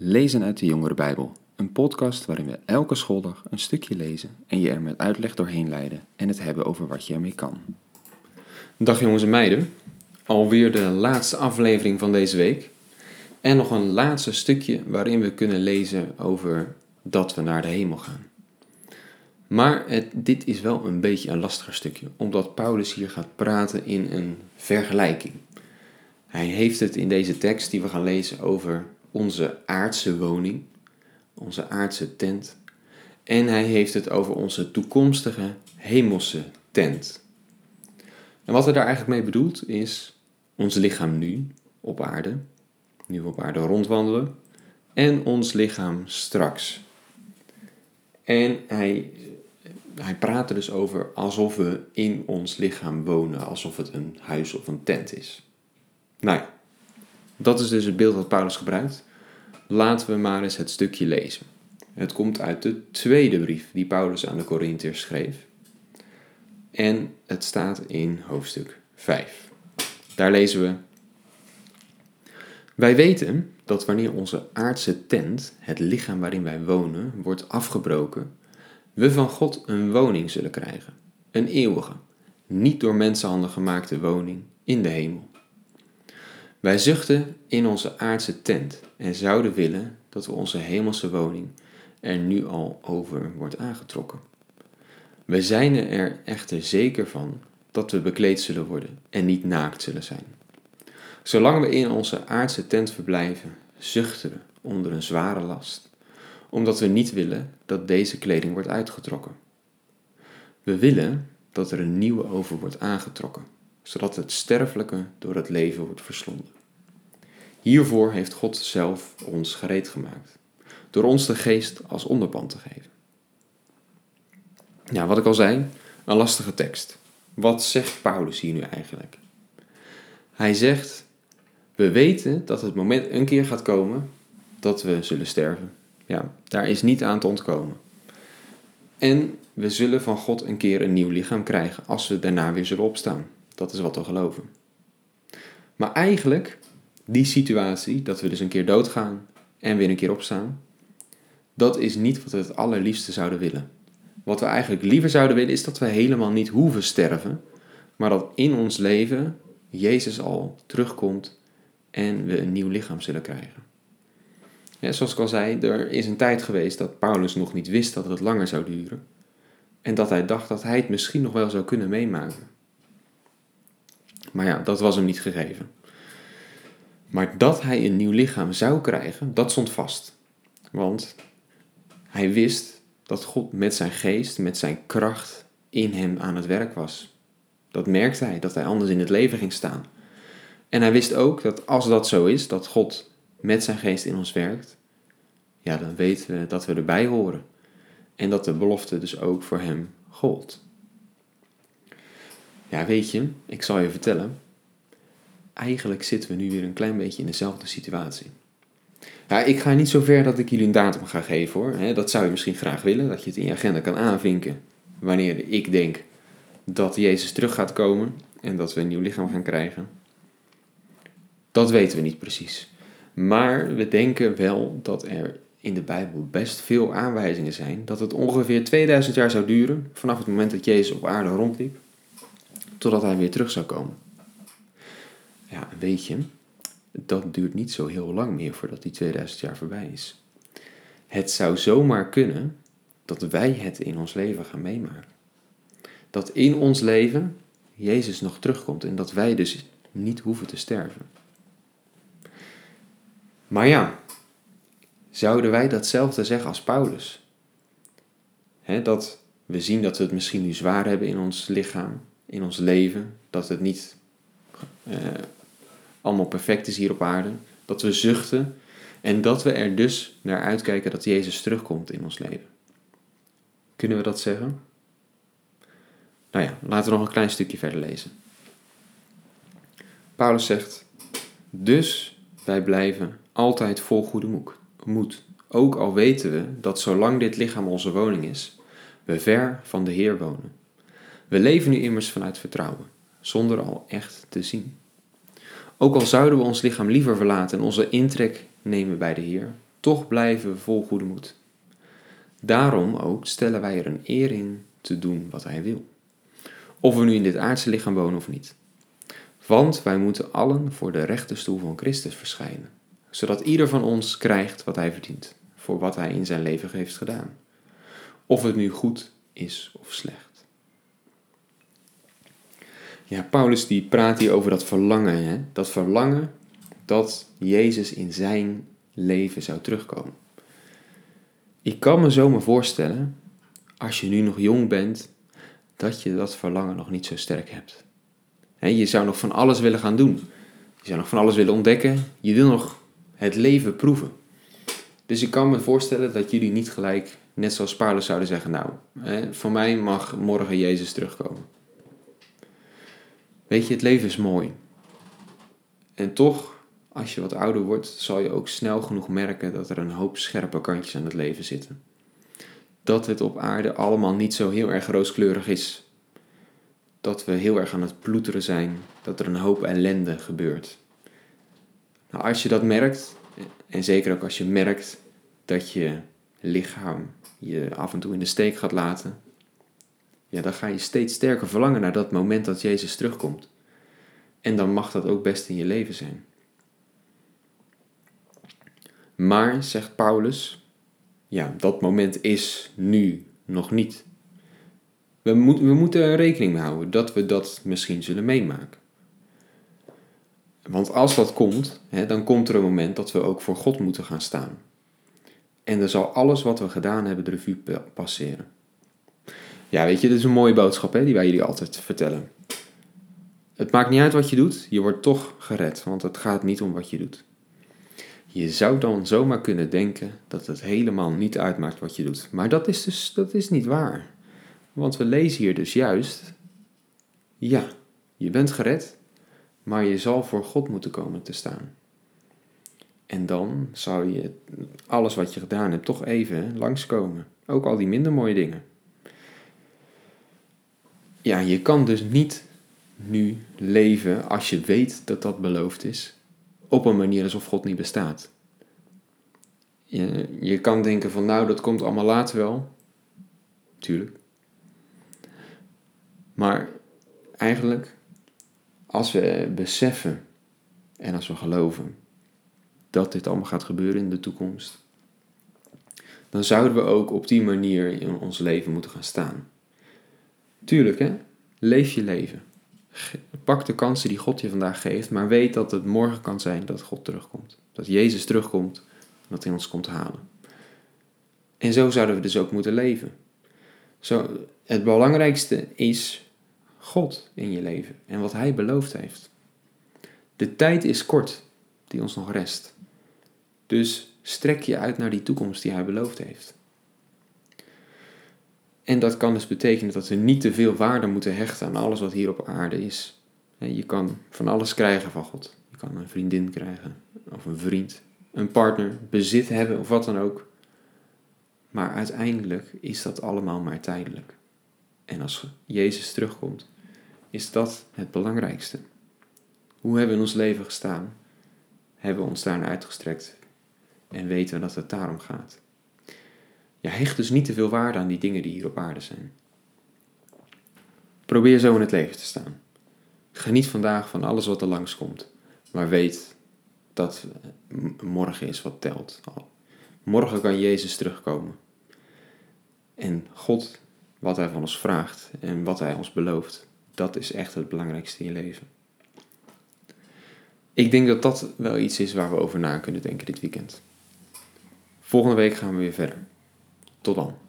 Lezen uit de Jongere Bijbel, een podcast waarin we elke schooldag een stukje lezen en je er met uitleg doorheen leiden en het hebben over wat je ermee kan. Dag jongens en meiden, alweer de laatste aflevering van deze week. En nog een laatste stukje waarin we kunnen lezen over dat we naar de hemel gaan. Maar dit is wel een beetje een lastiger stukje, omdat Paulus hier gaat praten in een vergelijking. Hij heeft het in deze tekst die we gaan lezen over onze aardse woning, onze aardse tent. En hij heeft het over onze toekomstige hemelse tent. En wat hij daar eigenlijk mee bedoelt is ons lichaam nu op aarde, nu we op aarde rondwandelen, en ons lichaam straks. En hij, hij praat er dus over alsof we in ons lichaam wonen, alsof het een huis of een tent is. Nou ja, dat is dus het beeld dat Paulus gebruikt. Laten we maar eens het stukje lezen. Het komt uit de tweede brief die Paulus aan de Corinthiërs schreef. En het staat in hoofdstuk 5. Daar lezen we: Wij weten dat wanneer onze aardse tent, het lichaam waarin wij wonen, wordt afgebroken, we van God een woning zullen krijgen, een eeuwige, niet door mensenhanden gemaakte woning in de hemel. Wij zuchten in onze aardse tent en zouden willen dat we onze hemelse woning er nu al over wordt aangetrokken. We zijn er echter zeker van dat we bekleed zullen worden en niet naakt zullen zijn. Zolang we in onze aardse tent verblijven, zuchten we onder een zware last, omdat we niet willen dat deze kleding wordt uitgetrokken. We willen dat er een nieuwe over wordt aangetrokken, zodat het sterfelijke door het leven wordt verslonden. Hiervoor heeft God zelf ons gereed gemaakt, door ons de geest als onderpand te geven. Ja, wat ik al zei, een lastige tekst. Wat zegt Paulus hier nu eigenlijk? Hij zegt: We weten dat het moment een keer gaat komen dat we zullen sterven. Ja, daar is niet aan te ontkomen. En we zullen van God een keer een nieuw lichaam krijgen als we daarna weer zullen opstaan. Dat is wat we geloven. Maar eigenlijk, die situatie, dat we dus een keer doodgaan en weer een keer opstaan, dat is niet wat we het allerliefste zouden willen. Wat we eigenlijk liever zouden willen is dat we helemaal niet hoeven sterven, maar dat in ons leven Jezus al terugkomt en we een nieuw lichaam zullen krijgen. Ja, zoals ik al zei, er is een tijd geweest dat Paulus nog niet wist dat het langer zou duren. En dat hij dacht dat hij het misschien nog wel zou kunnen meemaken. Maar ja, dat was hem niet gegeven. Maar dat hij een nieuw lichaam zou krijgen, dat stond vast. Want hij wist dat God met zijn geest, met zijn kracht in hem aan het werk was. Dat merkte hij, dat hij anders in het leven ging staan. En hij wist ook dat als dat zo is, dat God met zijn geest in ons werkt, ja, dan weten we dat we erbij horen. En dat de belofte dus ook voor hem gold. Ja, weet je, ik zal je vertellen. Eigenlijk zitten we nu weer een klein beetje in dezelfde situatie. Ja, ik ga niet zo ver dat ik jullie een datum ga geven hoor. Dat zou je misschien graag willen, dat je het in je agenda kan aanvinken. Wanneer ik denk dat Jezus terug gaat komen en dat we een nieuw lichaam gaan krijgen. Dat weten we niet precies. Maar we denken wel dat er in de Bijbel best veel aanwijzingen zijn dat het ongeveer 2000 jaar zou duren vanaf het moment dat Jezus op aarde rondliep, totdat hij weer terug zou komen. Ja, weet je, dat duurt niet zo heel lang meer voordat die 2000 jaar voorbij is. Het zou zomaar kunnen dat wij het in ons leven gaan meemaken. Dat in ons leven Jezus nog terugkomt en dat wij dus niet hoeven te sterven. Maar ja, zouden wij datzelfde zeggen als Paulus? dat we zien dat we het misschien nu zwaar hebben in ons lichaam, in ons leven, dat het niet eh, allemaal perfect is hier op aarde, dat we zuchten en dat we er dus naar uitkijken dat Jezus terugkomt in ons leven. Kunnen we dat zeggen? Nou ja, laten we nog een klein stukje verder lezen. Paulus zegt: Dus wij blijven altijd vol goede moed. Ook al weten we dat zolang dit lichaam onze woning is, we ver van de Heer wonen. We leven nu immers vanuit vertrouwen, zonder al echt te zien. Ook al zouden we ons lichaam liever verlaten en onze intrek nemen bij de Heer, toch blijven we vol goede moed. Daarom ook stellen wij er een eer in te doen wat Hij wil. Of we nu in dit aardse lichaam wonen of niet. Want wij moeten allen voor de rechterstoel van Christus verschijnen, zodat ieder van ons krijgt wat hij verdient, voor wat hij in zijn leven heeft gedaan. Of het nu goed is of slecht. Ja, Paulus die praat hier over dat verlangen, hè? dat verlangen dat Jezus in zijn leven zou terugkomen. Ik kan me zo maar voorstellen, als je nu nog jong bent, dat je dat verlangen nog niet zo sterk hebt. Je zou nog van alles willen gaan doen. Je zou nog van alles willen ontdekken. Je wil nog het leven proeven. Dus ik kan me voorstellen dat jullie niet gelijk, net zoals Paulus zouden zeggen, nou, voor mij mag morgen Jezus terugkomen. Weet je, het leven is mooi. En toch, als je wat ouder wordt, zal je ook snel genoeg merken dat er een hoop scherpe kantjes aan het leven zitten. Dat het op aarde allemaal niet zo heel erg rooskleurig is dat we heel erg aan het ploeteren zijn, dat er een hoop ellende gebeurt. Nou, als je dat merkt, en zeker ook als je merkt dat je lichaam je af en toe in de steek gaat laten, ja, dan ga je steeds sterker verlangen naar dat moment dat Jezus terugkomt. En dan mag dat ook best in je leven zijn. Maar, zegt Paulus, ja, dat moment is nu nog niet. We, we moeten er rekening mee houden dat we dat misschien zullen meemaken. Want als dat komt, hè, dan komt er een moment dat we ook voor God moeten gaan staan. En dan zal alles wat we gedaan hebben de revue passeren. Ja, weet je, dit is een mooie boodschap hè, die wij jullie altijd vertellen. Het maakt niet uit wat je doet, je wordt toch gered, want het gaat niet om wat je doet. Je zou dan zomaar kunnen denken dat het helemaal niet uitmaakt wat je doet. Maar dat is dus dat is niet waar. Want we lezen hier dus juist, ja, je bent gered, maar je zal voor God moeten komen te staan. En dan zou je alles wat je gedaan hebt toch even langskomen. Ook al die minder mooie dingen. Ja, je kan dus niet nu leven als je weet dat dat beloofd is, op een manier alsof God niet bestaat. Je, je kan denken van nou, dat komt allemaal later wel. Tuurlijk. Maar eigenlijk, als we beseffen en als we geloven dat dit allemaal gaat gebeuren in de toekomst, dan zouden we ook op die manier in ons leven moeten gaan staan. Tuurlijk, hè? Leef je leven. Pak de kansen die God je vandaag geeft, maar weet dat het morgen kan zijn dat God terugkomt. Dat Jezus terugkomt en dat hij ons komt halen. En zo zouden we dus ook moeten leven. Zo, het belangrijkste is God in je leven en wat Hij beloofd heeft. De tijd is kort die ons nog rest. Dus strek je uit naar die toekomst die Hij beloofd heeft. En dat kan dus betekenen dat we niet te veel waarde moeten hechten aan alles wat hier op aarde is. Je kan van alles krijgen van God. Je kan een vriendin krijgen, of een vriend, een partner, bezit hebben of wat dan ook. Maar uiteindelijk is dat allemaal maar tijdelijk. En als Jezus terugkomt, is dat het belangrijkste. Hoe hebben we in ons leven gestaan? Hebben we ons daarna uitgestrekt en weten we dat het daarom gaat? Ja, hecht dus niet te veel waarde aan die dingen die hier op aarde zijn. Probeer zo in het leven te staan. Geniet vandaag van alles wat er langskomt, maar weet dat morgen is wat telt. Morgen kan Jezus terugkomen. En God, wat Hij van ons vraagt en wat Hij ons belooft, dat is echt het belangrijkste in je leven. Ik denk dat dat wel iets is waar we over na kunnen denken dit weekend. Volgende week gaan we weer verder. Tot dan.